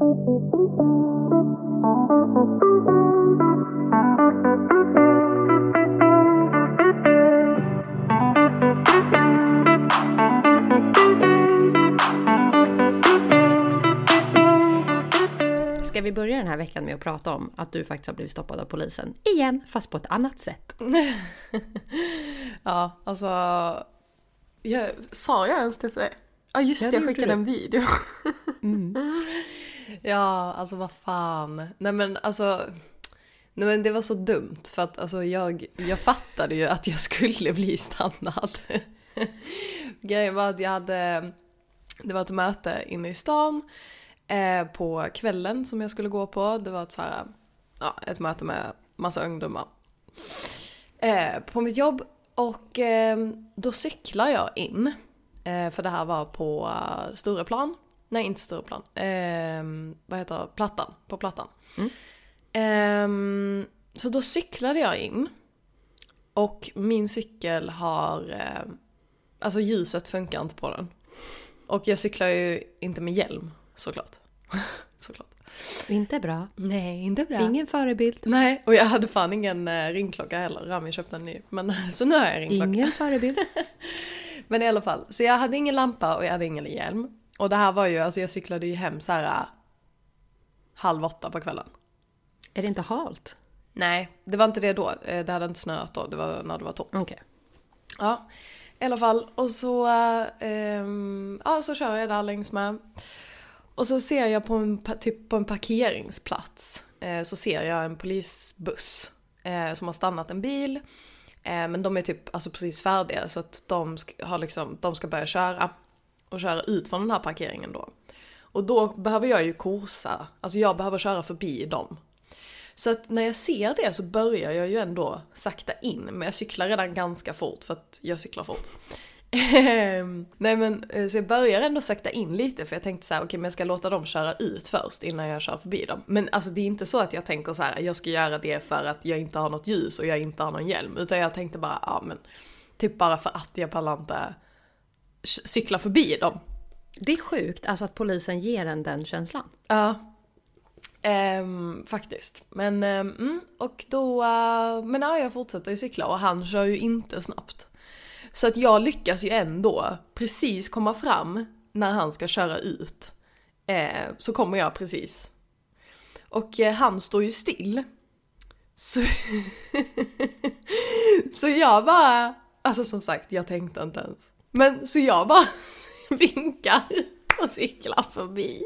Ska vi börja den här veckan med att prata om att du faktiskt har blivit stoppad av polisen? Igen, fast på ett annat sätt. Ja, alltså... Jag, sa jag ens det till dig? Ja just Ja, det, jag skickade en video. Mm. Ja, alltså vad fan. Nej men alltså... Nej men det var så dumt för att alltså jag, jag fattade ju att jag skulle bli stannad. Grejen var att jag hade... Det var ett möte inne i stan eh, på kvällen som jag skulle gå på. Det var ett, så här, ja, ett möte med massa ungdomar. Eh, på mitt jobb och eh, då cyklar jag in. Eh, för det här var på uh, Stureplan. Nej, inte Stureplan. Eh, vad heter det? Plattan. På Plattan. Ehm, så då cyklade jag in. Och min cykel har... Eh, alltså ljuset funkar inte på den. Och jag cyklar ju inte med hjälm, såklart. såklart. Inte bra. Nej, inte bra. Ingen förebild. Nej, och jag hade fan ingen eh, ringklocka heller. Rami köpte en ny. Men så nu har jag ringklocka. Ingen förebild. Men i alla fall, så jag hade ingen lampa och jag hade ingen hjälm. Och det här var ju, alltså jag cyklade ju hem så här äh, halv åtta på kvällen. Är det inte halt? Nej, det var inte det då. Eh, Det hade inte snöat då, det var när det var torrt. Okej. Ja, i alla fall. Och så, ehm, ja, så kör jag där längs med. Och så ser jag på en, typ på en parkeringsplats, eh, så ser jag en polisbuss eh, som har stannat en bil. Eh, men de är typ alltså precis färdiga så att de ska, har liksom, de ska börja köra. Och köra ut från den här parkeringen då. Och då behöver jag ju korsa, alltså jag behöver köra förbi dem. Så att när jag ser det så börjar jag ju ändå sakta in, men jag cyklar redan ganska fort för att jag cyklar fort. Ehm, nej men eh, så jag börjar ändå sakta in lite för jag tänkte så här: okej men jag ska låta dem köra ut först innan jag kör förbi dem. Men alltså det är inte så att jag tänker så här: jag ska göra det för att jag inte har något ljus och jag inte har någon hjälm. Utan jag tänkte bara, ja men typ bara för att jag pallar inte cykla förbi dem. Det är sjukt alltså att polisen ger en den känslan. Ja. Ehm, faktiskt. Men, ehm, mm, och då, eh, men ja, jag fortsätter ju cykla och han kör ju inte snabbt. Så att jag lyckas ju ändå precis komma fram när han ska köra ut. Eh, så kommer jag precis. Och eh, han står ju still. Så, så jag bara, alltså som sagt jag tänkte inte ens. Men så jag bara vinkar och cyklar förbi.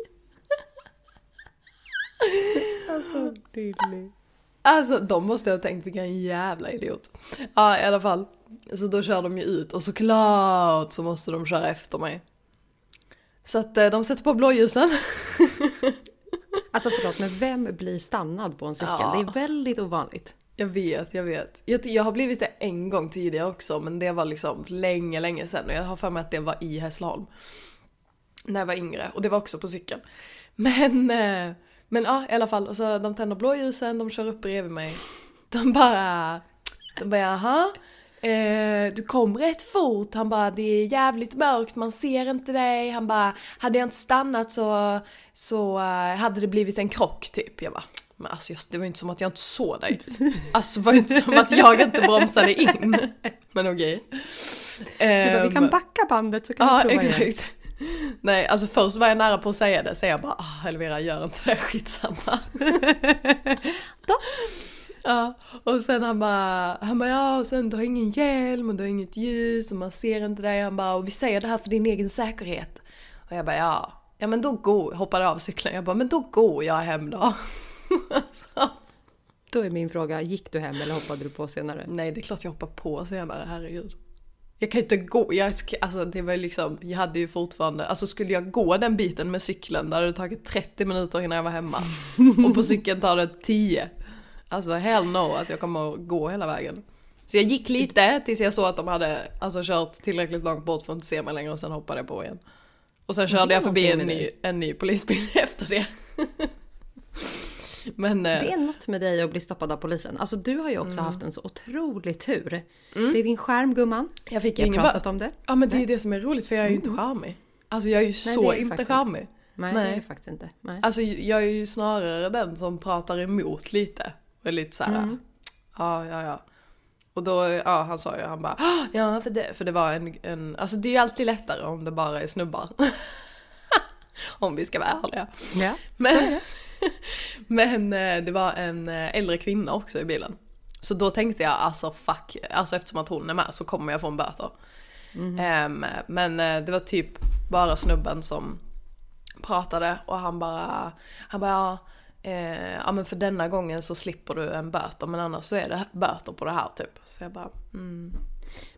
Alltså, Lilly. Alltså de måste ha tänkt vilken jävla idiot. Ja i alla fall. Så då kör de ju ut och såklart så måste de köra efter mig. Så att eh, de sätter på blåljusen. Alltså förlåt, men vem blir stannad på en cykel? Ja. Det är väldigt ovanligt. Jag vet, jag vet. Jag, jag har blivit det en gång tidigare också men det var liksom länge, länge sedan och jag har för mig att det var i Hässleholm. När jag var yngre och det var också på cykeln. Men, eh, men ja i alla fall, och så de tänder blåljusen, de kör upp bredvid mig. De bara, de bara jaha? Eh, du kom rätt fort, han bara det är jävligt mörkt, man ser inte dig. Han bara hade jag inte stannat så, så eh, hade det blivit en krock typ. Jag bara men alltså just, det var ju inte som att jag inte såg dig. Alltså det var ju inte som att jag inte bromsade in. Men okej. Du bara, vi kan Ehm, backa bandet så kan Ja, vi prova igen. exakt. Nej, alltså först var jag nära på att säga det, så jag bara ah, Elvira gör inte det, skitsamma. Då. Ja, och sen han bara, han bara ja och sen du har ingen hjälm och du har inget ljus och man ser inte dig. Han bara och vi säger det här för din egen säkerhet. Och jag bara ja, ja men då går, hoppade av cykeln. Jag bara men då går jag hem då. Då är min fråga, gick du hem eller hoppade du på senare? nej det är klart jag hoppar på senare, herregud. Jag kan ju inte gå, jag, alltså det var liksom, jag hade ju fortfarande, alltså skulle jag gå den biten med cykeln då hade det tagit 30 minuter innan jag var hemma. Och på cykeln tar det 10. Alltså hell no att jag kommer att gå hela vägen. Så jag gick lite tills jag såg att de hade alltså, kört tillräckligt långt bort för att inte se mig längre och sen hoppade jag på igen. Och sen körde jag förbi en ny, en ny polisbil efter det. Men... eh, Det är något med dig att bli stoppad av polisen. Alltså du har ju också haft en så otrolig tur. Det är din skärm gumman. Jag fick ju pratat om det. Ja men det är det som är roligt för jag är ju inte charmig. Alltså jag är ju Nej, så det är inte faktiskt charmig. Nej, Nej. det är faktiskt inte. Nej. Alltså jag är ju snarare den som pratar emot lite. Och är lite såhär, Mm. ja ja ja. Och då, ja han sa ju, han bara, "Ah, ja för det, för det var en, en, alltså det är ju alltid lättare om det bara är snubbar. om vi ska vara ärliga. Ja. Men, men eh, det var en eh, äldre kvinna också i bilen. Så då tänkte jag alltså fuck, alltså eftersom att hon är med så kommer jag få en böter. Ehm, men eh, det var typ bara snubben som pratade och han bara, han bara ja, eh, ja men för denna gången så slipper du en böter men annars så är det böter på det här typ. Så jag bara, mm.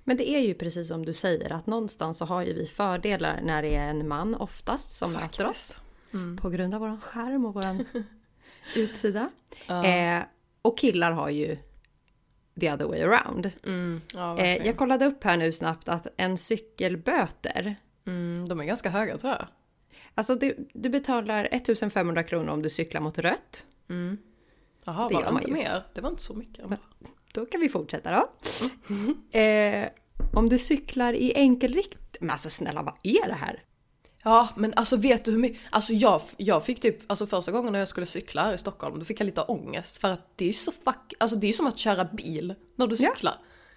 Men det är ju precis som du säger att någonstans så har ju vi fördelar när det är en man oftast som möter oss. På grund av våran skärm och våran utsida. Eh, och killar har ju the other way around. Mm, ja, Eh, jag kollade upp här nu snabbt att en cykelböter mm, de är ganska höga tror jag. Alltså du, du betalar 1500 kronor om du cyklar mot rött. Jaha, Det var det inte ju. mer? Det var inte så mycket. ändå. Då kan vi fortsätta då. Eh, om du cyklar i enkelrikt... Men alltså snälla, vad är det här? Ja, men alltså vet du hur mycket, alltså jag, jag fick typ, alltså första gången när jag skulle cykla här i Stockholm, då fick jag lite ångest för att det är så fuck, alltså det är som att köra bil när du Ja. cyklar.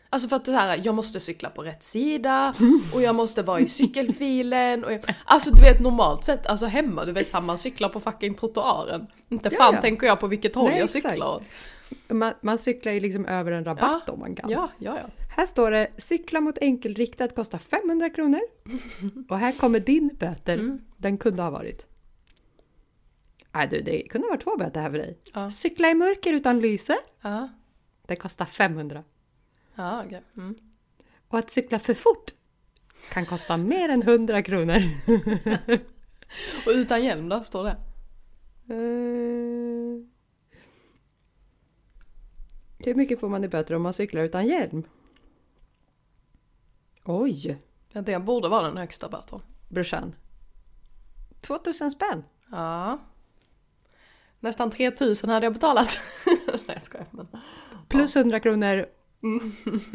Alltså för att det här, jag måste cykla på rätt sida och jag måste vara i cykelfilen och jag, alltså du vet normalt sett, alltså hemma, du vet så här, man cyklar på fucking trottoaren. Inte Ja, fan ja. tänker jag på vilket håll Nej, jag exakt. cyklar åt. Man, man cyklar ju liksom över en rabatt om man kan. Ja, ja, ja. Här står det cykla mot enkelriktat kostar 500 kronor. Och här kommer din böter. Mm. Den kunde ha varit. Nej du, det kunde ha varit två böter här för dig. Ja. Cykla i mörker utan lyse. Ja, Det kostar 500. ja okej. Mm. Och att cykla för fort kan kosta mer än 100 kronor. Och utan hjälm då, står det? Eh, Hur mycket får man i böter om man cyklar utan hjälm? Oj, Ja, det borde vara den högsta böten. brorsan. 2000 spänn. Ja. Nästan 3000 hade jag betalat. Nej jag skojar. Men... Plus 100 kronor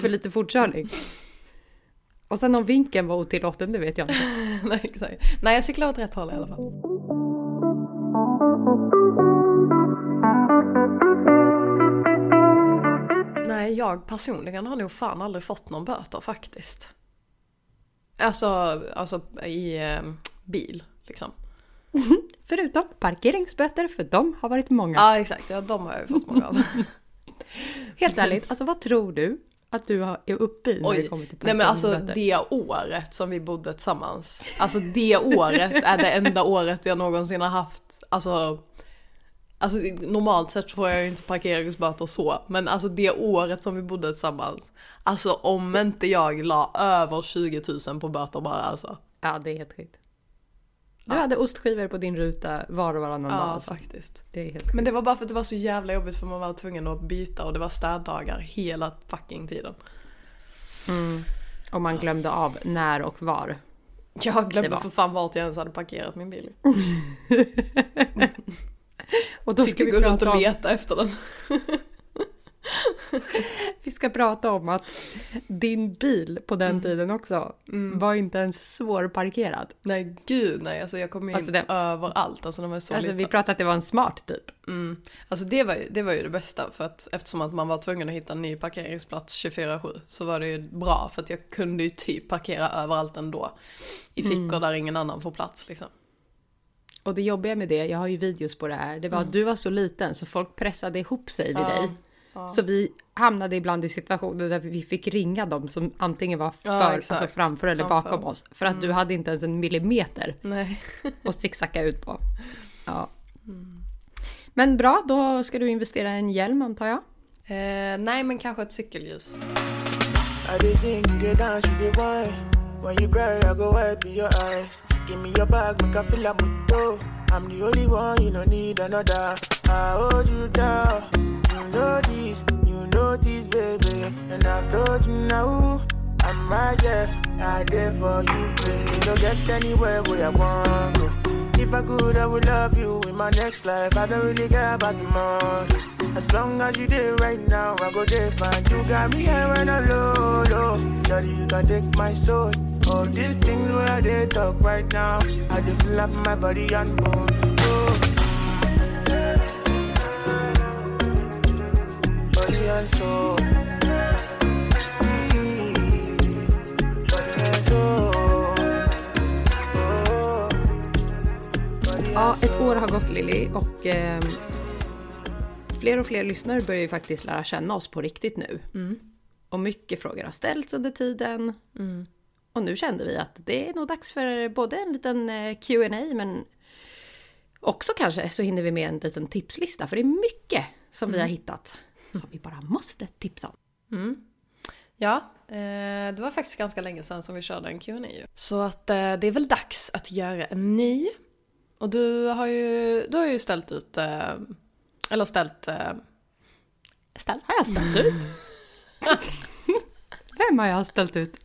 för lite fortkörning. Och sen om vinkeln var otillåten, det vet jag inte. Nej, exakt. Nej jag cyklar åt rätt håll i alla fall. Nej jag personligen har nog fan aldrig fått någon böter faktiskt. Alltså, alltså i eh, bil liksom. Förutom parkeringsböter, för de har varit många. Ja exakt, ja, de har jag ju fått många av. Helt ärligt, alltså vad tror du att du har- är uppe i när det Oj, kommer till nej men alltså det året som vi bodde tillsammans. Alltså det året är det enda året jag någonsin har haft. Alltså, alltså normalt sett får jag ju inte parkeringsböter så. Men alltså det året som vi bodde tillsammans. Alltså om inte jag la över 20 000 på böter bara alltså. Ja, det är helt sjukt. Du hade ostskivor på din ruta var och varannan dag. Ja Alltså. faktiskt. Det. Men det var bara för att det var så jävla jobbigt för man var tvungen att byta och det var städdagar hela fucking tiden. Och man glömde av när och var. Jag glömde för fan vart jag ens hade parkerat min bil. Och då Fick ska vi vi, gå runt och om, leta efter den. vi ska prata om att din bil på den tiden också var inte ens svårparkerad. Nej gud nej, alltså jag kom in Alltså det- överallt. Alltså de är så Alltså vi pratade att det var en smart typ. Mm. Alltså det var, ju, det var ju det bästa för att eftersom att man var tvungen att hitta en ny parkeringsplats 24-7 så var det ju bra för att jag kunde ju typ parkera överallt ändå. I fickor där ingen annan får plats liksom. Och det jobbiga med det, jag har ju videos på det här, det var att du var så liten så folk pressade ihop sig vid Ja, dig. Så vi hamnade ibland i situationer där vi fick ringa dem som antingen var för, Ja, alltså framför eller Framför. bakom oss. För att du hade inte ens en millimeter Nej. att zigzacka ut på. Ja. Men bra, då ska du investera i en hjälm antar jag. Eh, nej men kanske ett cykelljus. I you you you. Give me your bag, make I feel like dough. I'm the only one, you don't need another. I hold you down. You know this, you know this, baby. And I've told you now, I'm right there. I there for you, baby. Don't get anywhere where I want go. If I could, I would love you in my next life. I don't really care about tomorrow. As long as you there right now, I go there fine. You got me here when I'm low, low. Daddy, you can take my soul. Oh, these things where they talk right now. I just feel up my body and bone. Body and soul. Body and soul. Body Ja, ett år har gått Lilly och eh, fler och fler lyssnare börjar ju faktiskt lära känna oss på riktigt nu. Och mycket frågor har ställts under tiden. Och nu kände vi att det är nog dags för både en liten eh, Q&A men också kanske så hinner vi med en liten tipslista för det är mycket som vi har hittat som vi bara måste tipsa om. Ja, eh, det var faktiskt ganska länge sedan som vi körde en Q&A. Så att eh, det är väl dags att göra en ny. Och du har ju, du har ju ställt ut, eller ställt, eh, Ställ, har jag ställt ut? Vem har jag ställt ut?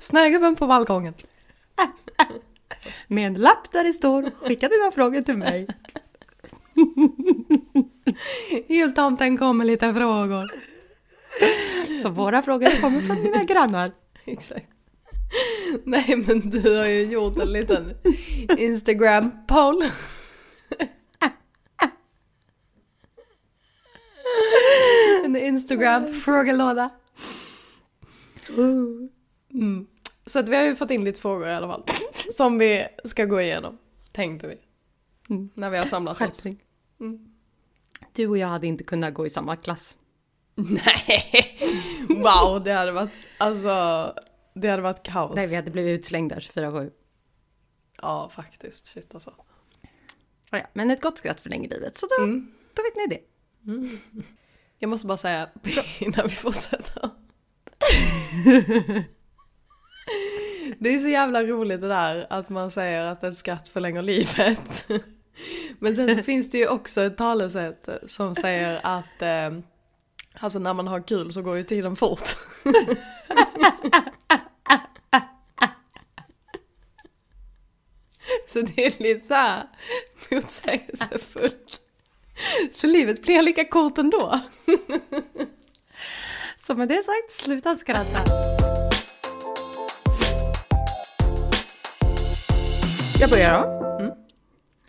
snögubben på balkongen. Med en lapp där det står skicka dina frågor till mig. Jultomten kom med lite frågor. Så våra frågor kommer från mina grannar. Exakt. Nej men du har ju gjort en liten Instagram En Instagram frågelåda. Mm. Så att vi har ju fått in lite frågor i alla fall. Som vi ska gå igenom, tänkte vi. Mm. När vi har samlat oss. Skärpning. Du och jag hade inte kunnat gå i samma klass. Nej! Wow, det hade varit, alltså, det hade varit kaos. Nej, vi hade blivit utslängda 24-7. Ja, faktiskt. Shit alltså. Ja. Men ett gott skratt förlänger livet, så då, Mm. då vet ni det. Jag måste bara säga innan vi fortsätter. Det är så jävla roligt det där att man säger att ett skratt förlänger livet. Men sen så finns det ju också ett talesätt som säger att eh, alltså när man har kul så går ju tiden fort. Så det är lite så här motsägelsefullt. Så livet blir lika kort ändå. Så med det sagt, sluta skratta. Jag börjar då.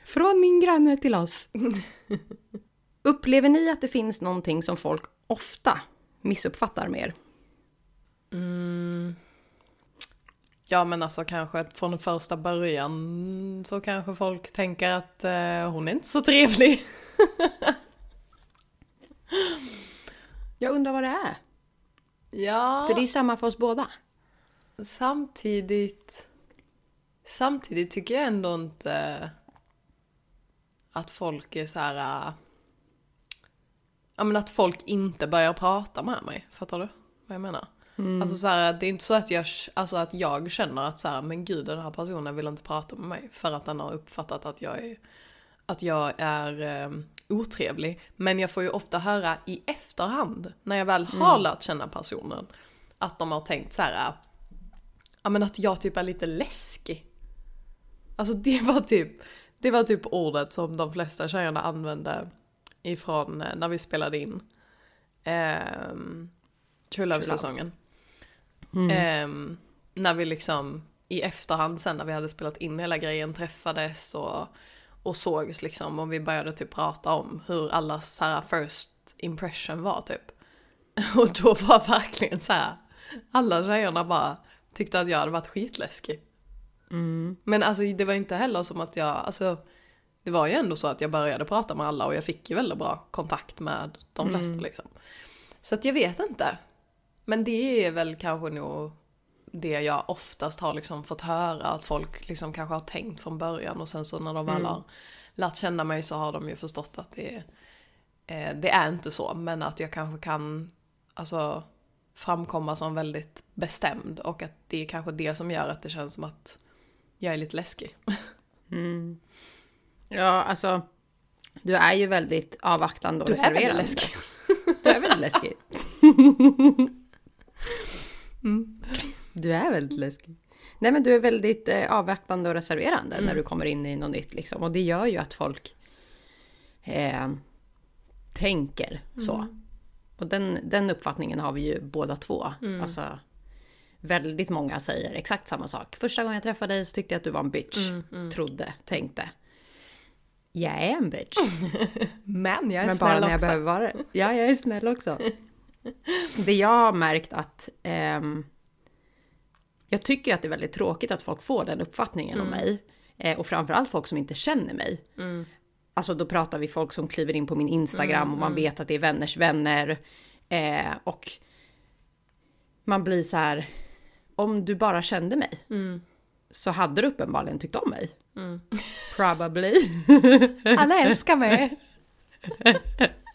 Från min granne till oss. Upplever ni att det finns någonting som folk ofta missuppfattar mer? Ja men alltså kanske från första början så kanske folk tänker att eh, hon är inte så trevlig. Jag undrar vad det är. Ja, För det är ju samma för oss båda. samtidigt... Samtidigt tycker jag ändå inte att folk är så här... äh, Ja men att folk inte börjar prata med mig. Fattar du vad jag menar? Alltså så här, det är inte så att jag, alltså att jag känner att så här, men gud den här personen vill inte prata med mig. För att den har uppfattat att jag är, att jag är eh, otrevlig. Men jag får ju ofta höra i efterhand, när jag väl har lärt känna personen, att de har tänkt så här, ja men att jag typ är lite läskig. Alltså det var typ, det var typ ordet som de flesta tjejerna använde ifrån eh, när vi spelade in ehm, True Love-säsongen. Ehm, när vi liksom i efterhand sen när vi hade spelat in hela grejen träffades och, och sågs liksom och vi började typ prata om hur allas så här first impression var typ. Och då var verkligen så här alla tjejerna bara tyckte att jag hade varit skitläskig. Men alltså det var inte heller som att jag, alltså det var ju ändå så att jag började prata med alla och jag fick ju väldigt bra kontakt med de flesta liksom. Så att jag vet inte. Men det är väl kanske nog det jag oftast har liksom fått höra att folk liksom kanske har tänkt från början och sen så när de väl har lärt känna mig så har de ju förstått att det är, eh, det är inte så men att jag kanske kan alltså framkomma som väldigt bestämd och att det är kanske det som gör att det känns som att jag är lite läskig. Ja, alltså. Du är ju väldigt avvaktande och Du är väldigt läskig. Du är väldigt läskig. Du är väldigt läskig. Nej men du är väldigt eh, avvaktande och reserverande när du kommer in i något nytt liksom. Och det gör ju att folk eh, tänker så. Och den, den uppfattningen har vi ju båda två. Alltså, väldigt många säger exakt samma sak. Första gången jag träffade dig så tyckte jag att du var en bitch. Mm, Trodde, tänkte. Jag är en bitch. Men jag är Men bara snäll när jag också. behöver vara det. Ja, jag är snäll också. Det jag har märkt att ehm, jag tycker att det är väldigt tråkigt att folk får den uppfattningen om mig. Eh, och framförallt folk som inte känner mig. Alltså då pratar vi folk som kliver in på min Instagram och man vet att det är vänners vänner. Eh, och man blir så här, om du bara kände mig så hade du uppenbarligen tyckt om mig. Probably. Alla älskar mig.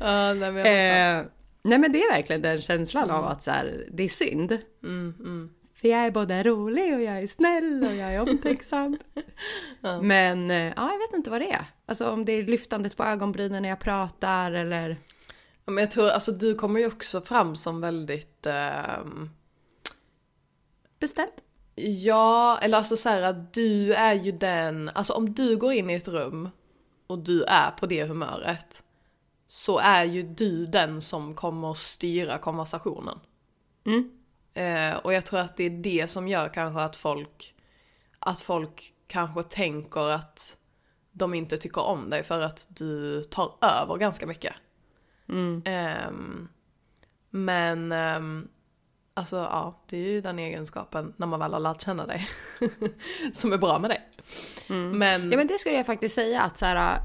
ja, nej, men. Eh, nej men det är verkligen den känslan av att så här, det är synd. För jag är både rolig och jag är snäll och jag är omtänksam. Men eh, ja, jag vet inte vad det är. Alltså om det är lyftandet på ögonbrynen när jag pratar eller... Ja, Men jag tror, alltså du kommer ju också fram som väldigt... ehm, Bestämt. Ja, eller alltså så här att du är ju den, alltså om du går in i ett rum och du är på det humöret så är ju du den som kommer styra konversationen. Mm. Eh, och jag tror att det är det som gör kanske att folk, att folk kanske tänker att de inte tycker om dig för att du tar över ganska mycket. Ehm, men ehm, alltså ja, det är ju den egenskapen när man väl har lärt känna dig som är bra med dig. Men, Ja men det skulle jag faktiskt säga att så här.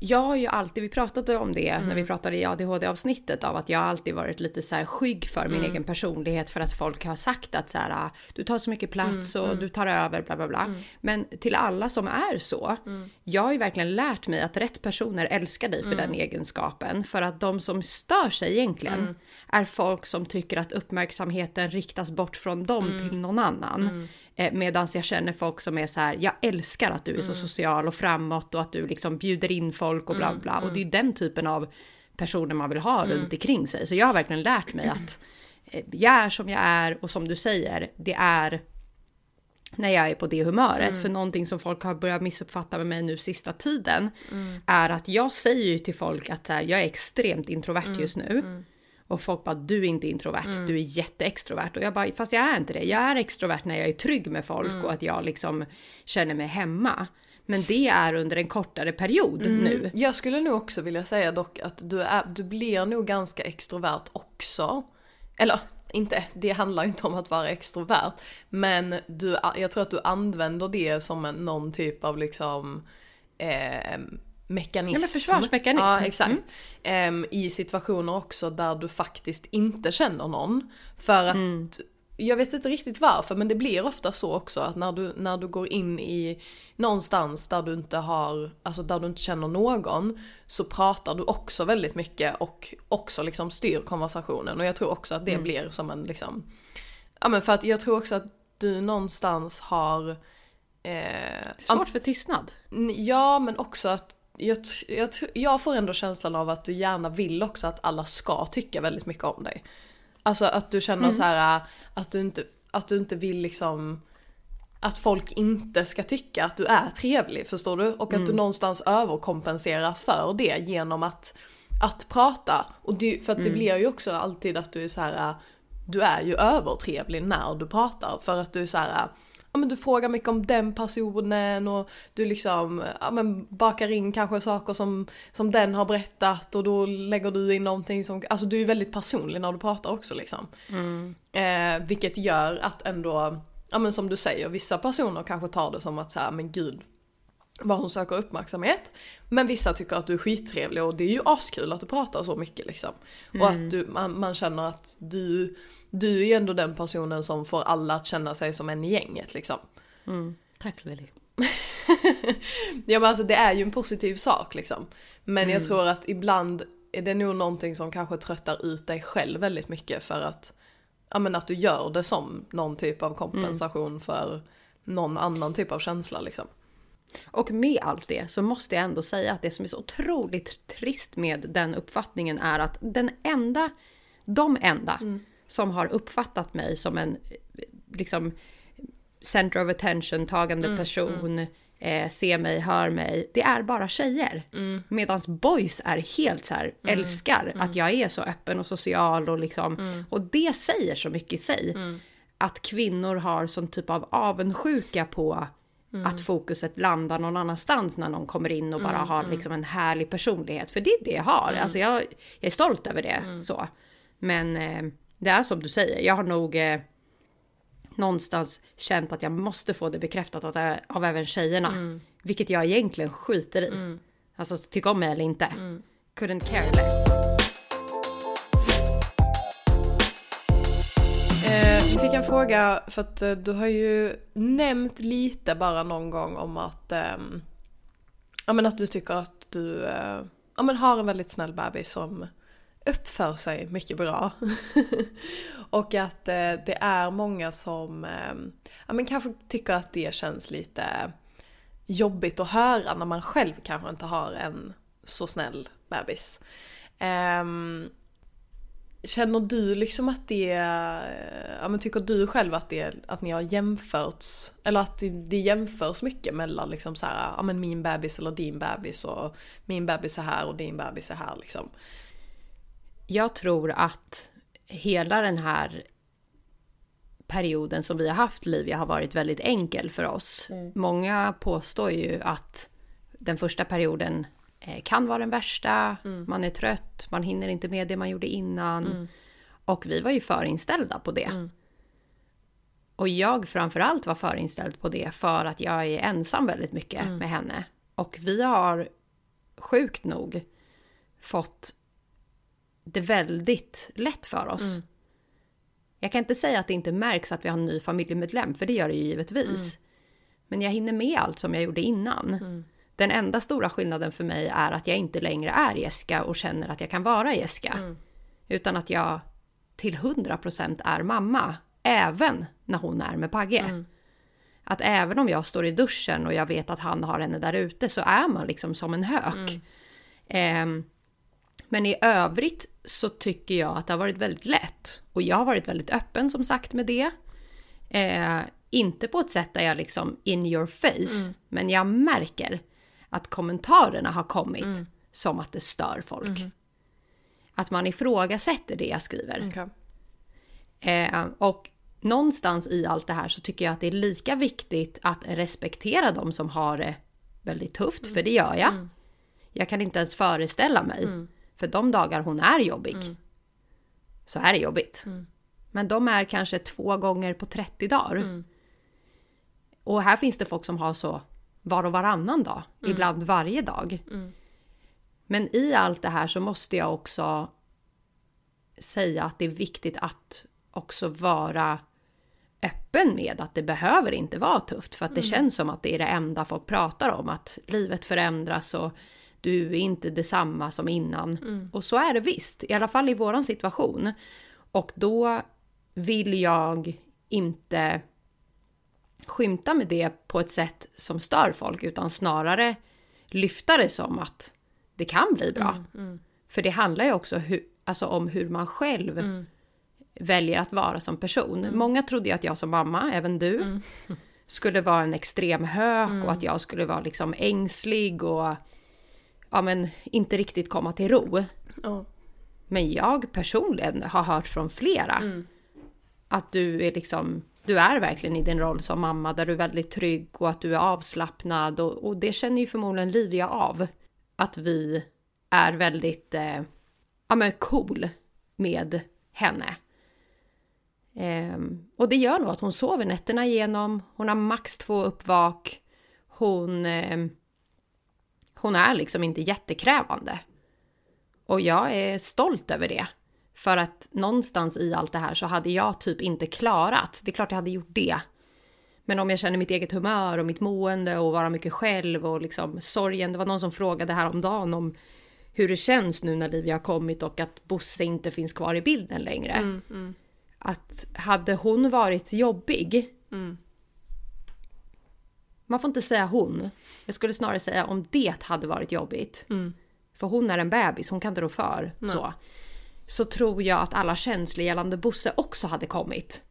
Jag har ju alltid, vi pratade om det när vi pratade i ADHD-avsnittet av att jag alltid varit lite så här skygg för min egen personlighet för att folk har sagt att så här, du tar så mycket plats och du tar över bla bla bla. Men till alla som är så, jag har ju verkligen lärt mig att rätt personer älskar dig för den egenskapen. För att de som stör sig egentligen är folk som tycker att uppmärksamheten riktas bort från dem till någon annan. Eh, Medan jag känner folk som är så här, jag älskar att du är så social och framåt och att du liksom bjuder in folk och bla bla. Och det är ju den typen av personer man vill ha runt omkring sig. Så jag har verkligen lärt mig att eh, jag är som jag är och som du säger, det är när jag är på det humöret. För någonting som folk har börjat missuppfatta med mig nu sista tiden är att jag säger ju till folk att här, jag är extremt introvert just nu. Och folk bara, du är inte introvert, du är jätteextrovert. Och jag bara, fast jag är inte det. Jag är extrovert när jag är trygg med folk och att jag liksom känner mig hemma. Men det är under en kortare period nu. Jag skulle nog också vilja säga dock att du, är, du blir nog ganska extrovert också. Eller inte, det handlar inte om att vara extrovert. Men du, jag tror att du använder det som en, någon typ av liksom eh, mekanism. Ja, försvarsmekanism. Ja, exakt. Mm. Em, I situationer också där du faktiskt inte känner någon. För att Mm. jag vet inte riktigt varför men det blir ofta så också att när du, när du går in i någonstans där du inte har, alltså där du inte känner någon så pratar du också väldigt mycket och också liksom styr konversationen och jag tror också att det blir som en liksom, ja men för att jag tror också att du någonstans har eh, Svårt för tystnad. Ja, men också att jag, jag, jag får ändå känslan av att du gärna vill också att alla ska tycka väldigt mycket om dig. Alltså att du känner så här att du inte, att du inte vill liksom att folk inte ska tycka att du är trevlig, förstår du? Och att du någonstans överkompenserar för det genom att, att prata. Och det, för att det blir ju också alltid att du är så här du är ju övertrevlig när du pratar för att du är så här ja men du frågar mycket om den personen och du liksom, ja men bakar in kanske saker som, som den har berättat och då lägger du in någonting som, alltså du är väldigt personlig när du pratar också liksom. Eh, vilket gör att ändå, ja men som du säger, vissa personer kanske tar det som att säga men gud, vad hon söker uppmärksamhet. Men vissa tycker att du är skittrevlig och det är ju askul att du pratar så mycket liksom. Och att du, man, man känner att du, du är ju ändå den personen som får alla att känna sig som en i gänget liksom. Tack Lily. Ja men alltså det är ju en positiv sak liksom. Men jag tror att ibland är det nog någonting som kanske tröttar ut dig själv väldigt mycket för att, ja men att du gör det som någon typ av kompensation för någon annan typ av känsla liksom. Och med allt det så måste jag ändå säga att det som är så otroligt trist med den uppfattningen är att den enda, de enda som har uppfattat mig som en liksom center of attention tagande person, eh, ser mig, hör mig. Det är bara tjejer. Mm. Medan boys är helt så här, älskar att jag är så öppen och social och liksom. Och det säger så mycket i sig. Att kvinnor har sån typ av avundsjuka på att fokuset landar någon annanstans när någon kommer in och bara har liksom en härlig personlighet. För det är det jag har. Alltså jag, jag är stolt över det. så. Men eh, det är som du säger, jag har nog eh, någonstans känt att jag måste få det bekräftat av, av även tjejerna. Vilket jag egentligen skiter i. Alltså tycka om mig eller inte. Couldn't care less. Eh, vi fick en fråga, för att eh, du har ju nämnt lite bara någon gång om att, ehm, ja, men att du tycker att du eh, ja, men har en väldigt snäll bebis som uppför sig mycket bra. och att eh, det är många som eh, ja, men kanske tycker att det känns lite jobbigt att höra när man själv kanske inte har en så snäll bebis. Eh, Känner du liksom att det, ja men tycker du själv att det, att ni har jämförts, eller att det, det jämförs mycket mellan liksom så här, ja men min bebis eller din bebis och min bebis är här och din bebis är här liksom? Jag tror att hela den här perioden som vi har haft Livia har varit väldigt enkel för oss. Många påstår ju att den första perioden eh, kan vara den värsta, man är trött, man hinner inte med det man gjorde innan. Och vi var ju förinställda på det. Och jag framförallt var förinställd på det för att jag är ensam väldigt mycket med henne. Och vi har sjukt nog fått det väldigt lätt för oss. Jag kan inte säga att det inte märks att vi har en ny familjemedlem, för det gör det ju givetvis. Men jag hinner med allt som jag gjorde innan. Den enda stora skillnaden för mig är att jag inte längre är Jessica och känner att jag kan vara Jessica. Utan att jag till 100% är mamma, även när hon är med Pagge. Att även om jag står i duschen och jag vet att han har henne där ute så är man liksom som en hök. Ehm, men i övrigt så tycker jag att det har varit väldigt lätt. Och jag har varit väldigt öppen som sagt med det. Eh, inte på ett sätt där jag liksom in your face. Men jag märker att kommentarerna har kommit som att det stör folk. Att man ifrågasätter det jag skriver. Eh, och någonstans i allt det här så tycker jag att det är lika viktigt att respektera de som har det väldigt tufft, för det gör jag. Jag kan inte ens föreställa mig. För de dagar hon är jobbig, så är det jobbigt. Men de är kanske två gånger på 30 dagar. Och här finns det folk som har så var och varannan dag, ibland varje dag. Men i allt det här så måste jag också säga att det är viktigt att också vara öppen med att det behöver inte vara tufft. För att det känns som att det är det enda folk pratar om. Att livet förändras och du är inte detsamma som innan. Och så är det visst, i alla fall i våran situation. Och då vill jag inte skymta med det på ett sätt som stör folk utan snarare lyfta det som att det kan bli bra. För det handlar ju också hu- alltså om hur man själv väljer att vara som person. Många trodde ju att jag som mamma, även du, skulle vara en extrem hök och att jag skulle vara liksom ängslig och ja, men, inte riktigt komma till ro. Ja. Men jag personligen har hört från flera att du är liksom, du är verkligen i din roll som mamma där du är väldigt trygg och att du är avslappnad och, och det känner ju förmodligen Livia av. Att vi är väldigt, eh, ja men cool med henne. Ehm, och det gör nog att hon sover nätterna igenom, hon har max två uppvak, hon, ehm, hon är liksom inte jättekrävande. Och jag är stolt över det. För att någonstans i allt det här så hade jag typ inte klarat, det är klart jag hade gjort det. Men om jag känner mitt eget humör och mitt mående och vara mycket själv och liksom sorgen. Det var någon som frågade häromdagen om hur det känns nu när Livia har kommit och att Bosse inte finns kvar i bilden längre. Att hade hon varit jobbig. Man får inte säga hon. Jag skulle snarare säga om det hade varit jobbigt. För hon är en bebis, hon kan inte rå för. Så. så tror jag att alla känslor gällande Bosse också hade kommit.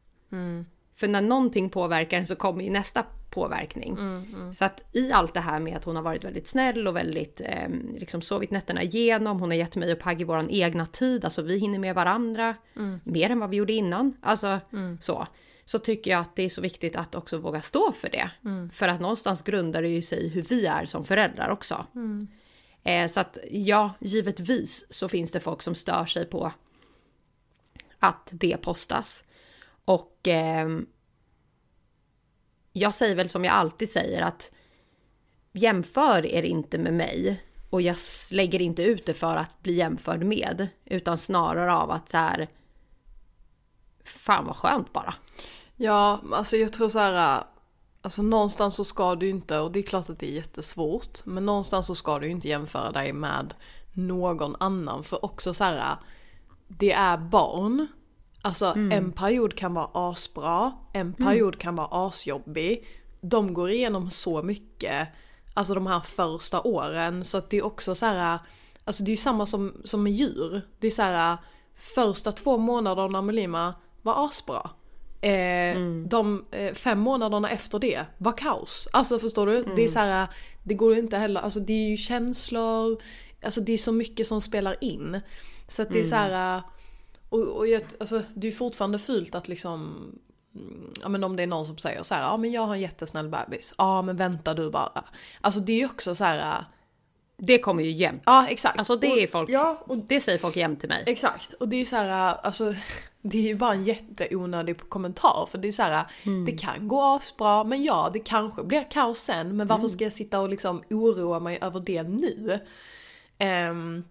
För när någonting påverkar så kommer ju nästa påverkning. Mm, Så att i allt det här med att hon har varit väldigt snäll och väldigt eh, liksom sovit nätterna igenom. Hon har gett mig och Paggy våran egna tid. Alltså vi hinner med varandra Mm. mer än vad vi gjorde innan. Alltså så. Så tycker jag att det är så viktigt att också våga stå för det. Mm. För att någonstans grundar det ju sig i hur vi är som föräldrar också. Mm. Eh, så att ja, givetvis så finns det folk som stör sig på att det postas. Och ehm, jag säger väl som jag alltid säger att jämför er inte med mig och jag lägger inte ut det för att bli jämförd med utan snarare av att så här fan vad skönt bara. Ja, alltså jag tror så här. Alltså någonstans så ska du inte, och det är klart att det är jättesvårt, men någonstans så ska du inte jämföra dig med någon annan. För också så här, det är barn. Alltså en period kan vara asbra, en period kan vara asjobbig. De går igenom så mycket, alltså de här första åren. Så att det är också så här, alltså det är ju samma som, som med djur. Det är så här, första två månaderna med Lima var asbra. Eh, De eh, fem månaderna efter det var kaos. Alltså förstår du? Det är så här, det går inte heller, alltså det är ju känslor, alltså det är så mycket som spelar in. Så att det är så här, och, och jag, alltså, det är fortfarande fult att liksom mm, Ja men om det är någon som säger så här, ja men jag har en jättesnäll bebis. Ja men vänta du bara. Alltså det är ju också så här. Det kommer ju jämt. Ja exakt. Alltså det Och- är folk, Ja och det säger folk jämt till mig. Exakt, och det är så här, alltså det är ju bara en jätteonödig kommentar för det är så här, det kan gå asbra men ja det kanske blir kaos sen men varför ska jag sitta och liksom oroa mig över det nu? Ehm,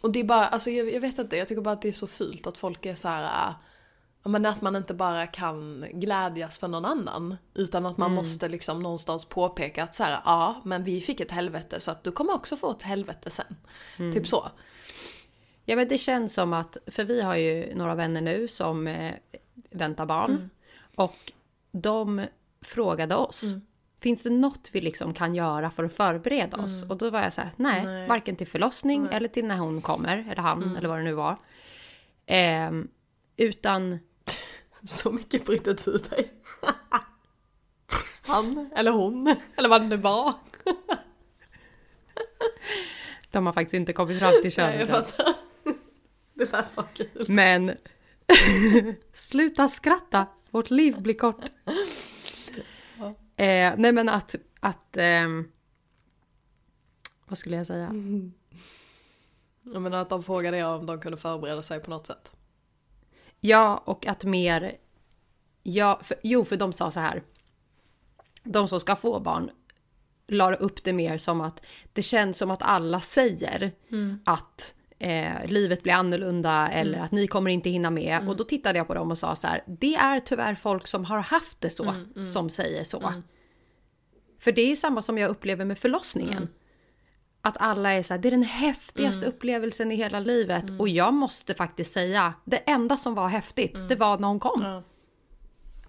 och det är bara, alltså jag, jag vet inte, jag tycker bara att det är så fult att folk är så här. Men att man inte bara kan glädjas för någon annan. Utan att man måste liksom någonstans påpeka att så här, ja men vi fick ett helvete så att du kommer också få ett helvete sen. Typ så. Ja men det känns som att, för vi har ju några vänner nu som eh, väntar barn. Och de frågade oss, finns det något vi liksom kan göra för att förbereda oss? Och då var jag så här, nej, Nej. varken till förlossning eller till när hon kommer, eller han, eller vad det nu var. Ehm, utan, Så mycket brydde du dig. Han eller hon eller vad det nu var. de har faktiskt inte kommit fram till Nej, könet. Det lät bara kul. Men sluta skratta, vårt liv blir kort. Eh, nej men att, att ehm, vad skulle jag säga? Jag menar att de frågade er om de kunde förbereda sig på något sätt. Ja, och att mer... Ja, för, jo, för de sa så här. De som ska få barn la upp det mer som att det känns som att alla säger att eh, livet blir annorlunda eller att ni kommer inte hinna med. Och då tittade jag på dem och sa så här. Det är tyvärr folk som har haft det så som säger så. För det är samma som jag upplever med förlossningen. Att alla är så här, det är den häftigaste upplevelsen i hela livet. Och jag måste faktiskt säga, det enda som var häftigt, det var när hon kom. Ja.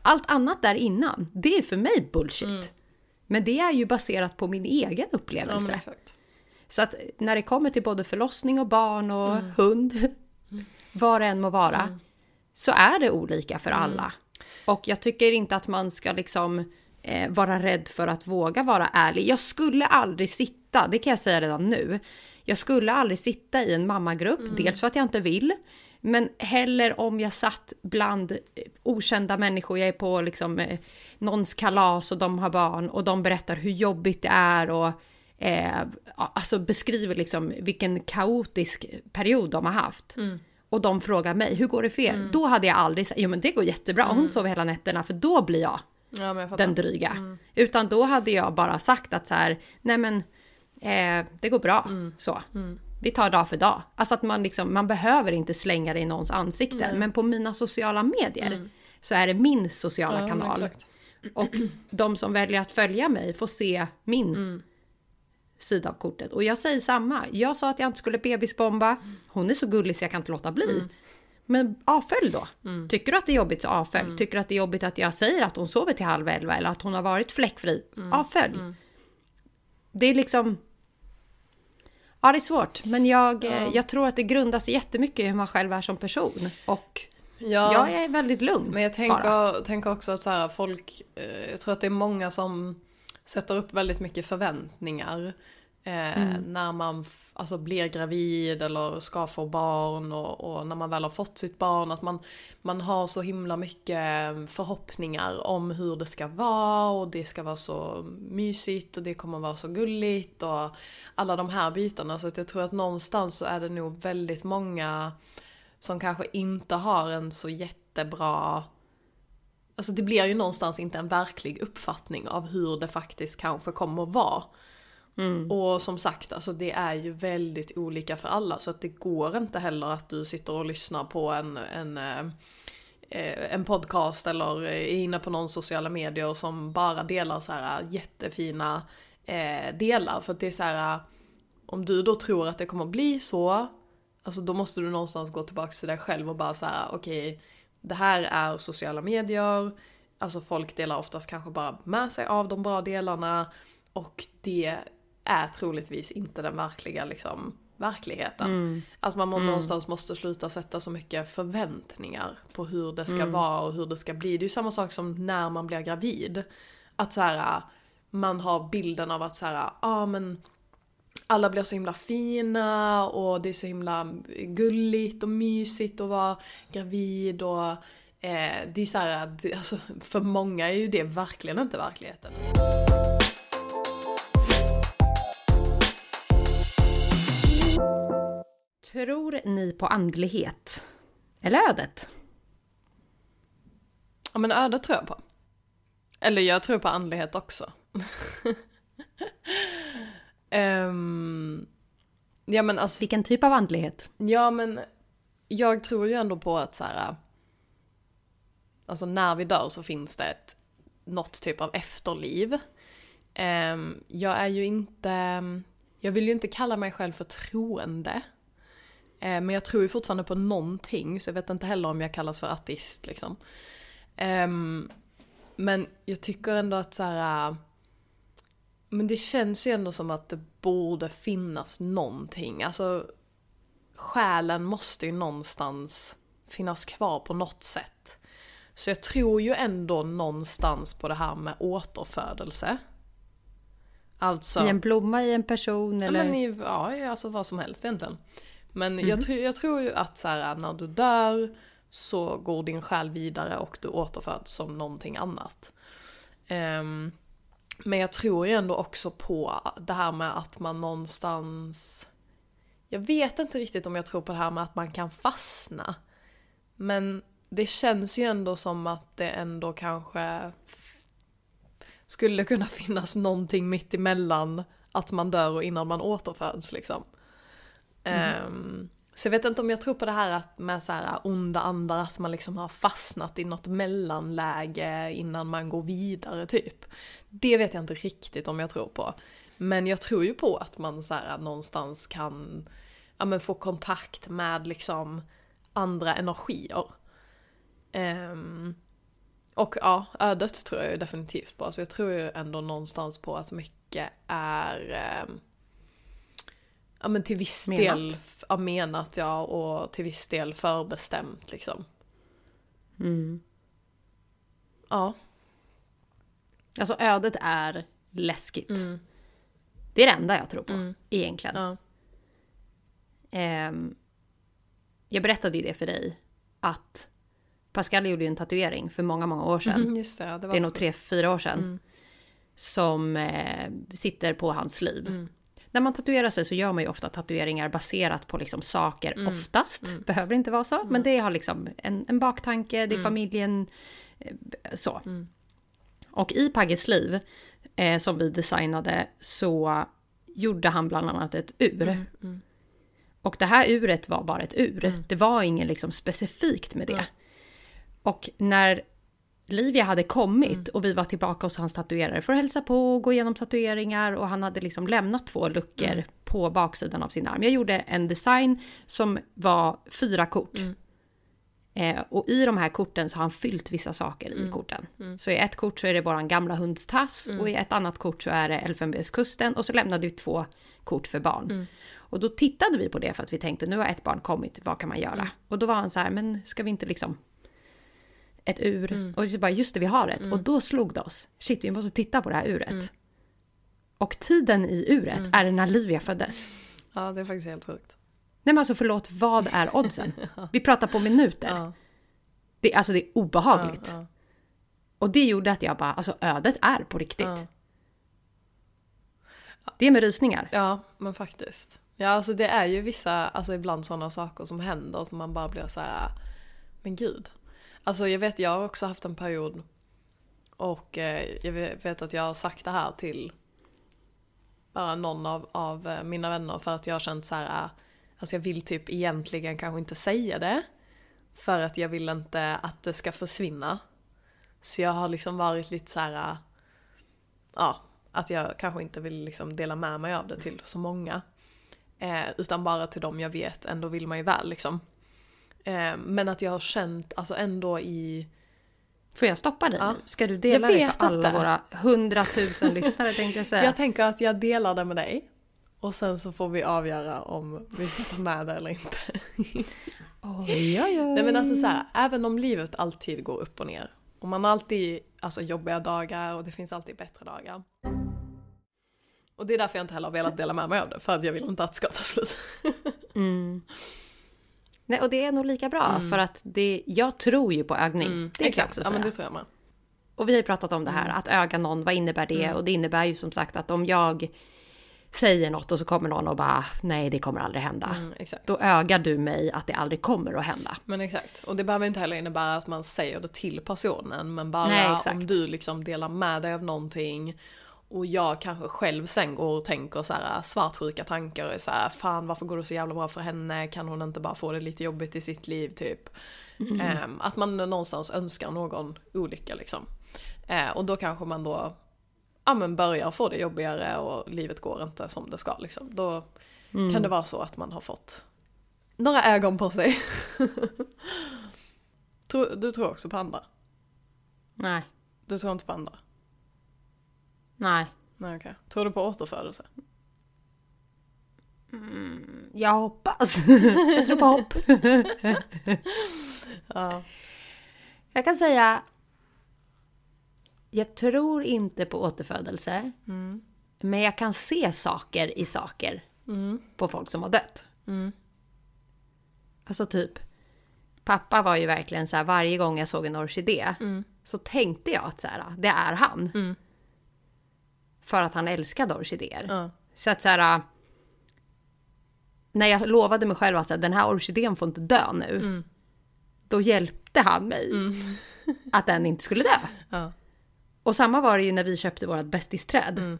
Allt annat där innan, det är för mig bullshit. Men det är ju baserat på min egen Ja upplevelse. exakt. Så att när det kommer till både förlossning och barn och hund, vad det än må vara, så är det olika för alla. Och jag tycker inte att man ska liksom eh, vara rädd för att våga vara ärlig. Jag skulle aldrig sitta, det kan jag säga redan nu, jag skulle aldrig sitta i en mammagrupp, dels för att jag inte vill, men heller om jag satt bland eh, okända människor, jag är på liksom eh, någons kalas och de har barn och de berättar hur jobbigt det är och eh, alltså beskriver liksom vilken kaotisk period de har haft. Och de frågar mig, hur går det för er? Då hade jag aldrig sagt, jo men det går jättebra, hon sover hela nätterna för då blir jag Ja den dryga. Utan då hade jag bara sagt att så här, nej men eh, det går bra. Så. Vi tar dag för dag. Alltså att man liksom, man behöver inte slänga det i någons ansikte. Men på mina sociala medier så är det min sociala Ja, kanal. exakt. Och de som väljer att följa mig får se min sida av kortet. Och jag säger samma. Jag sa att jag inte skulle bebisbomba. Hon är så gullig så jag kan inte låta bli. Men avfölj då. Tycker du att det är jobbigt så avfölj. Tycker du att det är jobbigt att jag säger att hon sover till halv elva eller att hon har varit fläckfri. Avfölj. Det är liksom... Ja, det är svårt. Men jag, eh, jag tror att det grundar sig jättemycket i hur man själv är som person. Och Ja. Jag är väldigt lugn. Men jag tänker, tänker också att så här, folk, eh, jag tror att det är många som sätter upp väldigt mycket förväntningar. Eh, Mm. När man alltså, blir gravid eller ska få barn och, och när man väl har fått sitt barn. Att man, man har så himla mycket förhoppningar om hur det ska vara och det ska vara så mysigt och det kommer vara så gulligt och alla de här bitarna. Så att jag tror att någonstans så är det nog väldigt många som kanske inte har en så jättebra Alltså det blir ju någonstans inte en verklig uppfattning av hur det faktiskt kanske kommer att vara. Mm. Och som sagt, alltså det är ju väldigt olika för alla så att det går inte heller att du sitter och lyssnar på en, en, eh, eh, en podcast eller är inne på någon sociala medier som bara delar så här jättefina eh, delar. För att det är så här, om du då tror att det kommer bli så, alltså då måste du någonstans gå tillbaka till dig själv och bara så här, okej, det här är sociala medier, alltså folk delar oftast kanske bara med sig av de bra delarna och det är troligtvis inte den verkliga liksom, verkligheten. Mm. Att man må- någonstans måste sluta sätta så mycket förväntningar på hur det ska vara och hur det ska bli. Det är ju samma sak som när man blir gravid. Att så här, man har bilden av att så här, ah, men alla blir så himla fina och det är så himla gulligt och mysigt att vara gravid och eh, det är så här, det, alltså, för många är ju det verkligen inte verkligheten. Tror ni på andlighet? Eller ödet? Ja men ödet tror jag på. Eller jag tror på andlighet också. Ehm, ja men alltså, Vilken typ av andlighet? ja men jag tror ju ändå på att så här. Alltså när vi dör så finns det ett, något typ av efterliv. Ehm, jag är ju inte, jag vill ju inte kalla mig själv för troende. Eh, Men jag tror ju fortfarande på någonting, så jag vet inte heller om jag kallas för ateist liksom. Ehm, men jag tycker ändå att så här. Men det känns ju ändå som att det borde finnas någonting. Alltså själen måste ju någonstans finnas kvar på något sätt. Så jag tror ju ändå någonstans på det här med återfödelse. Alltså... I en blomma, i en person Ja, eller? men i, ja, alltså vad som helst egentligen. Men jag, tror, jag tror ju att så här, när du dör så går din själ vidare och du återföds som någonting annat. Ehm, men jag tror ju ändå också på det här med att man någonstans... Jag vet inte riktigt om jag tror på det här med att man kan fastna. Men det känns ju ändå som att det ändå kanske skulle kunna finnas någonting mitt emellan att man dör och innan man återföds liksom. Ehm, så jag vet inte om jag tror på det här att med så här onda andar, att man liksom har fastnat i något mellanläge innan man går vidare typ. Det vet jag inte riktigt om jag tror på. Men jag tror ju på att man så här någonstans kan ja, men få kontakt med liksom andra energier. Um, och ja, ödet tror jag ju definitivt på. Så jag tror ju ändå någonstans på att mycket är um, ja, men till viss Menat. del ja, menat ja, och till viss del förbestämt liksom. Mm. Ja. Alltså ödet är läskigt. Mm. Det är det enda jag tror på, Mm. egentligen. ja. Ehm, jag berättade ju det för dig, att Pascal gjorde ju en tatuering för många, många år sedan. Mm, just det, det var Det är nog tre, fyra år sedan. Mm. Som eh, sitter på hans liv. Mm. När man tatuerar sig så gör man ju ofta tatueringar baserat på liksom saker, Mm. oftast. Behöver inte vara så, men det har liksom en, en baktanke, det är familjen, eh, så. Mm. Och i Pagges liv, eh, som vi designade, så gjorde han bland annat ett ur. Mm, mm. Och det här uret var bara ett ur. Mm. Det var inget liksom specifikt med det. Och när Livia hade kommit Mm. och vi var tillbaka hos hans tatuerare för att hälsa på och gå igenom tatueringar och han hade liksom lämnat två luckor Mm. på baksidan av sin arm. Jag gjorde en design som var fyra kort. Mm. Eh, och i de här korten så har han fyllt vissa saker Mm. i korten. Så i ett kort så är det våran gamla hunds tass och i ett annat kort så är det Elfenbenskusten och så lämnade vi två kort för barn. Mm. Och då tittade vi på det för att vi tänkte nu har ett barn kommit, vad kan man göra? Mm. Och då var han så här, men ska vi inte liksom ett ur. Och så bara, just det, vi har ett. Och då slog det oss. Shit, vi måste titta på det här uret. Och tiden i uret är när Livia föddes. Ja, det är faktiskt helt sjukt. Nej men alltså förlåt, vad är oddsen? Vi pratar på minuter. Ja, Det, alltså det är obehagligt. ja, Och det gjorde att jag bara, alltså ödet är på riktigt. Ja. Det är med rysningar. ja, men faktiskt. Ja, alltså det är ju vissa, alltså ibland sådana saker som händer som man bara blir så här, men gud. Alltså jag vet, jag har också haft en period och eh, jag vet att jag har sagt det här till bara någon av, av eh, mina vänner för att jag har känt så här, ah, alltså jag vill typ egentligen kanske inte säga det. För att jag vill inte att det ska försvinna. Så jag har liksom varit lite så här, ah, ja, att jag kanske inte vill liksom dela med mig av det till så många. Eh, utan bara till dem jag vet, ändå vill man ju väl liksom. Eh, men att jag har känt, alltså ändå i... Får jag stoppa dig Ja. nu? Ska du dela det för alla inte. våra hundratusen lyssnare tänkte jag säga. Jag tänker att jag delar det med dig. Och sen så får vi avgöra om vi ska ta med det eller inte. Oj, oj, oj. Nej men alltså så här, även om livet alltid går upp och ner. Och man har alltid alltså, jobbiga dagar och det finns alltid bättre dagar. Och det är därför jag inte heller har velat dela med mig av det, för att jag vill inte att det ska ta slut. Mm. Nej, och det är nog lika bra för att det, jag tror ju på ögning. Det kan jag också Mm. ja, säga. men det tror jag med. Och vi har ju pratat om det här, att öga någon, vad innebär det? Och det innebär ju som sagt att om jag säger något och så kommer någon och bara nej det kommer aldrig hända. Mm, exakt. Då ögar du mig att det aldrig kommer att hända. Men exakt. Och det behöver inte heller innebära att man säger det till personen. Men bara Nej, exakt. om du liksom delar med dig av någonting. Och jag kanske själv sen går och tänker så här svartsjuka tankar. och Så här, Fan varför går det så jävla bra för henne? Kan hon inte bara få det lite jobbigt i sitt liv typ? Ehm, att man någonstans önskar någon olycka liksom. Eh, och då kanske man då ja, men börjar få det jobbigare och livet går inte som det ska liksom. Då kan det vara så att man har fått några ögon på sig. Du tror också på andra? Nej, Du tror inte på andra? Nej. Nej okej. Tror du på återfödelse? Jag hoppas. jag tror på hopp. Ja. Jag kan säga. Jag tror inte på återfödelse. Men jag kan se saker i saker. På folk som har dött. Alltså typ. Pappa var ju verkligen så här varje gång jag såg en orkidé. Så tänkte jag att så här, det är han. För att han älskade orkidéer. Ja. Så att så här. När jag lovade mig själv att här, den här orkidén får inte dö nu. Då hjälpte han mig. Att den inte skulle dö. Ja. Och samma var det ju när vi köpte vårt bästisträd.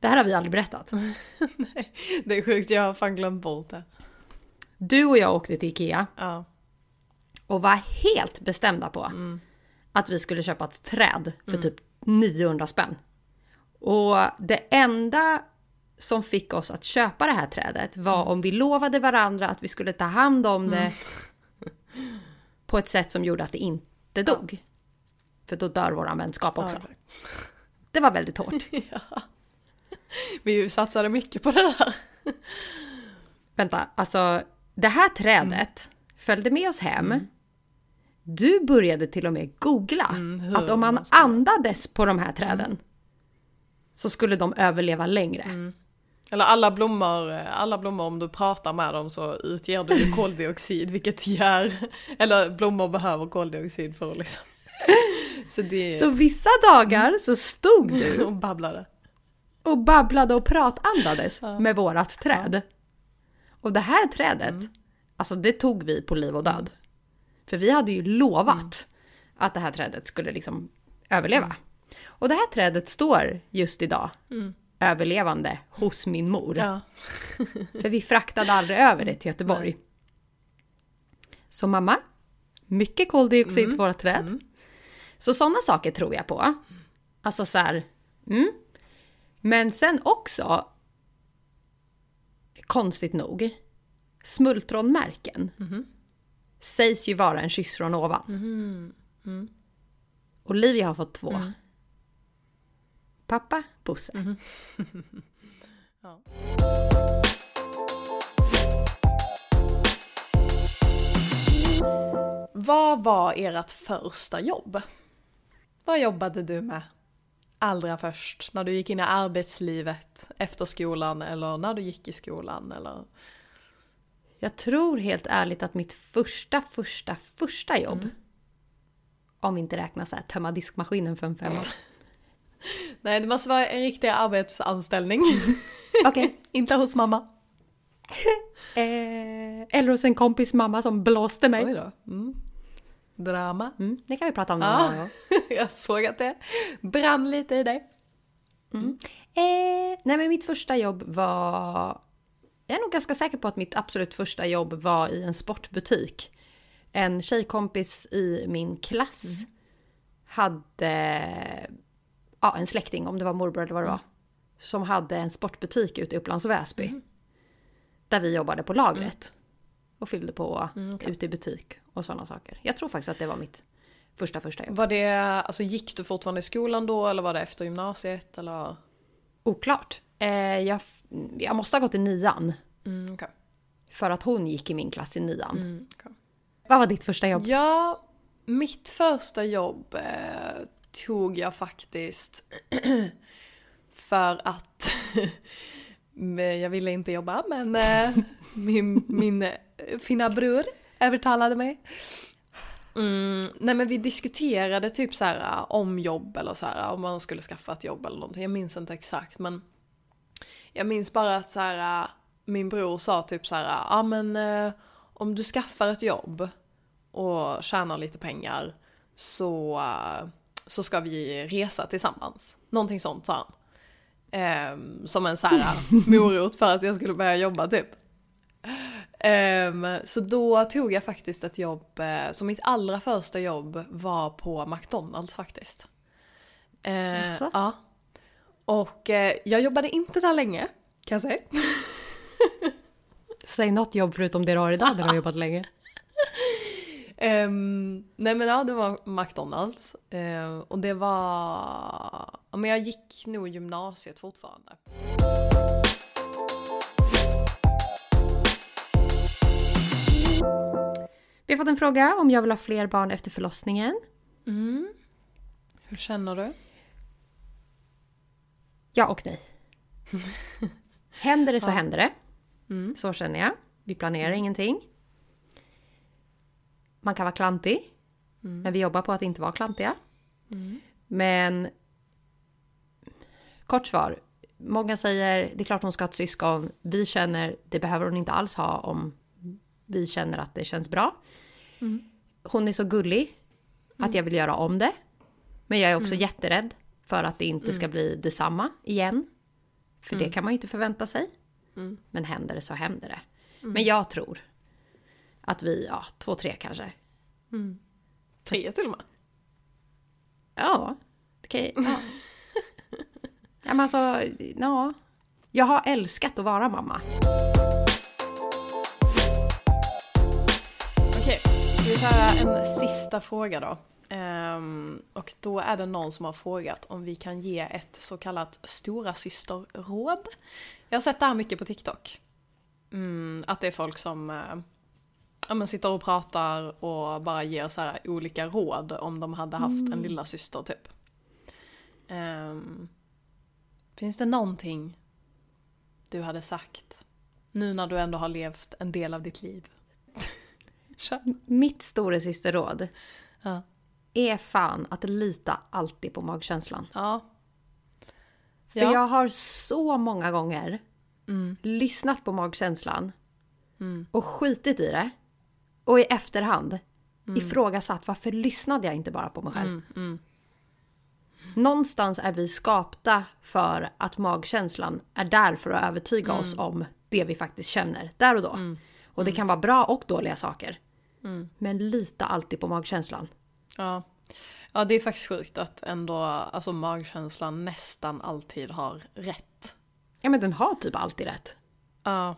Det här har vi aldrig berättat. Det är sjukt, jag har fan glömt bort det. Du och jag åkte till Ikea Ja. och var helt bestämda på att vi skulle köpa ett träd för typ 900 spänn. Och det enda som fick oss att köpa det här trädet var om vi lovade varandra att vi skulle ta hand om det på ett sätt som gjorde att det inte dog. För då dör våran vänskap också. Ja. Det var väldigt hårt. Vi satsade mycket på det där. Vänta, alltså det här trädet följde med oss hem. Du började till och med googla hur att om man andades på de här träden så skulle de överleva längre. Eller alla blommor, alla blommor om du pratar med dem så utger du koldioxid vilket gör, eller blommor behöver koldioxid för att liksom. Så det Så vissa dagar så stod du och babblade. och babblade och pratandades med vårat träd. Och det här trädet, alltså det tog vi på liv och död. För vi hade ju lovat att det här trädet skulle liksom överleva. Och det här trädet står just idag överlevande hos min mor. Ja. För vi fraktade aldrig över det till Göteborg. Så mamma, mycket koldioxid på våra träd. Så sådana saker tror jag på. Alltså så här, mm. Men sen också, konstigt nog, smultronmärken sägs ju vara en kyss från ovan. Olivia har fått två. Pappa, Bosse. vad var ert första jobb? Vad jobbade du med allra först? När du gick in i arbetslivet efter skolan eller när du gick i skolan eller? Jag tror helt ärligt att mitt första, första, första jobb, mm. om inte räknar så här tömma diskmaskinen för en femma. Nej, det måste vara en riktig arbetsanställning. Okej. Okay. inte hos mamma. eh, eller hos en kompis mamma som blåste mig. Oj då. Mm. Drama. Mm, det kan vi prata om någon ja. gång. jag såg att det brann lite i dig. Mm. Eh, nej men mitt första jobb var... Jag är nog ganska säker på att mitt absolut första jobb var i en sportbutik. En tjejkompis i min klass mm. hade ja, en släkting, om det var morbror eller vad det var, som hade en sportbutik ute i Upplands Väsby. Mm. Där vi jobbade på lagret. Mm. Och fyllde på mm, okay. ute i butik och sådana saker. Jag tror faktiskt att det var mitt första första jobb. Var det, alltså gick du fortfarande i skolan då eller var det efter gymnasiet eller? Oklart. Eh, jag, jag måste ha gått i nian. Mm, okay. För att hon gick i min klass i nian. Mm, okay. Vad var ditt första jobb? Ja, mitt första jobb eh, tog jag faktiskt för att jag ville inte jobba men eh, min, min eh, fina bror övertalade mig. Mm, nej men vi diskuterade typ så här eh, om jobb eller så här om man skulle skaffa ett jobb eller någonting. Jag minns inte exakt men jag minns bara att så här min bror sa typ så här ja men om du skaffar ett jobb och tjänar lite pengar så så ska vi resa tillsammans. Någonting sånt sa han. Um, som en så här morot för att jag skulle börja jobba typ. Um, så då tog jag faktiskt ett jobb, uh, så mitt allra första jobb var på McDonalds faktiskt. Uh, ja. Och uh, jag jobbade inte där länge, kan jag säga. Säg något jobb förutom det du har idag där du har jobbat länge. Um, nej men ja, det var McDonalds. Uh, och det var... Ja, men jag gick nog gymnasiet fortfarande. Vi har fått en fråga om jag vill ha fler barn efter förlossningen. Mm. Hur känner du? Ja och nej. händer det så ja. händer det. Mm. Så känner jag. Vi planerar mm. ingenting. Man kan vara klantig. Mm. Men vi jobbar på att inte vara klantiga. Mm. Men kort svar. Många säger det är klart hon ska ha ett syskon. Vi känner det behöver hon inte alls ha om vi känner att det känns bra. Mm. Hon är så gullig att mm. jag vill göra om det. Men jag är också mm. jätterädd för att det inte ska mm. bli detsamma igen. För det kan man ju inte förvänta sig. Men händer det så händer det. Men jag tror att vi, ja, två, tre kanske. Mm. Tre till och med? Ja. Okej, okay, ja. ja men alltså, ja. Jag har älskat att vara mamma. Okej, ska vi köra en sista fråga då? Um, och då är det någon som har frågat om vi kan ge ett så kallat stora systerråd. Jag har sett det här mycket på TikTok. Mm, att det är folk som uh, ja, men sitter och pratar och bara ger så här olika råd om de hade haft mm. en lilla syster typ. Um, finns det någonting du hade sagt nu när du ändå har levt en del av ditt liv? Mitt storasysterråd ja. är fan att lita alltid på magkänslan. Ja. För ja. jag har så många gånger mm. lyssnat på magkänslan mm. och skitit i det. Och i efterhand mm. ifrågasatt varför lyssnade jag inte bara på mig själv? Mm, mm. Någonstans är vi skapta för att magkänslan är där för att övertyga mm. oss om det vi faktiskt känner där och då. Mm. Och det kan vara bra och dåliga saker. Mm. Men lita alltid på magkänslan. Ja. ja, det är faktiskt sjukt att ändå alltså magkänslan nästan alltid har rätt. Ja men den har typ alltid rätt. Ja.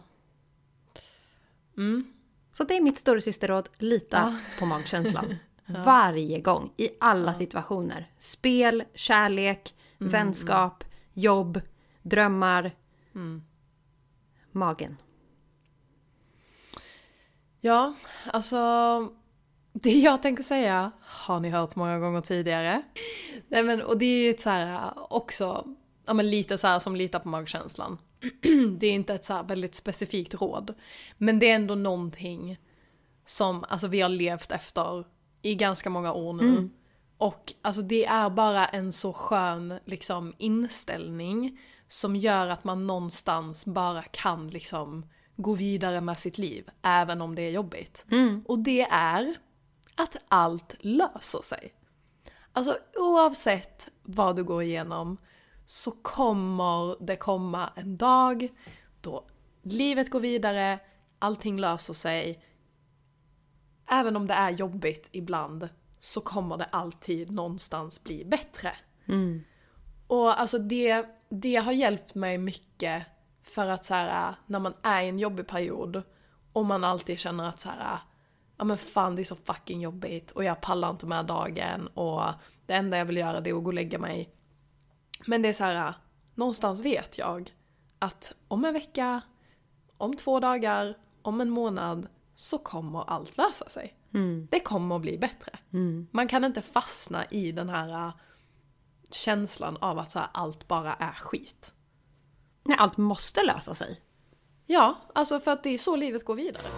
Mm. Så det är mitt storasysterråd. Lita ja. på magkänslan. ja. Varje gång, i alla situationer. Spel, kärlek, mm, vänskap, mm. jobb, drömmar. Mm. Magen. Ja, alltså det jag tänker säga har ni hört många gånger tidigare. Nej men och det är ju ett så här också, ja men lite så här som lita på magkänslan. det är inte ett så väldigt specifikt råd. Men det är ändå någonting som alltså vi har levt efter i ganska många år nu. Mm. Och alltså det är bara en så skön liksom inställning som gör att man någonstans bara kan liksom gå vidare med sitt liv, även om det är jobbigt. Mm. Och det är att allt löser sig. Alltså oavsett vad du går igenom så kommer det komma en dag då livet går vidare, allting löser sig. Även om det är jobbigt ibland så kommer det alltid någonstans bli bättre. Mm. Och alltså det, det har hjälpt mig mycket för att så här, när man är i en jobbig period och man alltid känner att så här, ja men fan det är så fucking jobbigt och jag pallar inte med dagen och det enda jag vill göra det är att gå och lägga mig. Men det är så här, någonstans vet jag att om en vecka, om två dagar, om en månad så kommer allt lösa sig. Mm. Det kommer att bli bättre. Mm. Man kan inte fastna i den här äh, känslan av att så här, allt bara är skit. Nej, allt måste lösa sig. Ja, alltså för att det är så livet går vidare.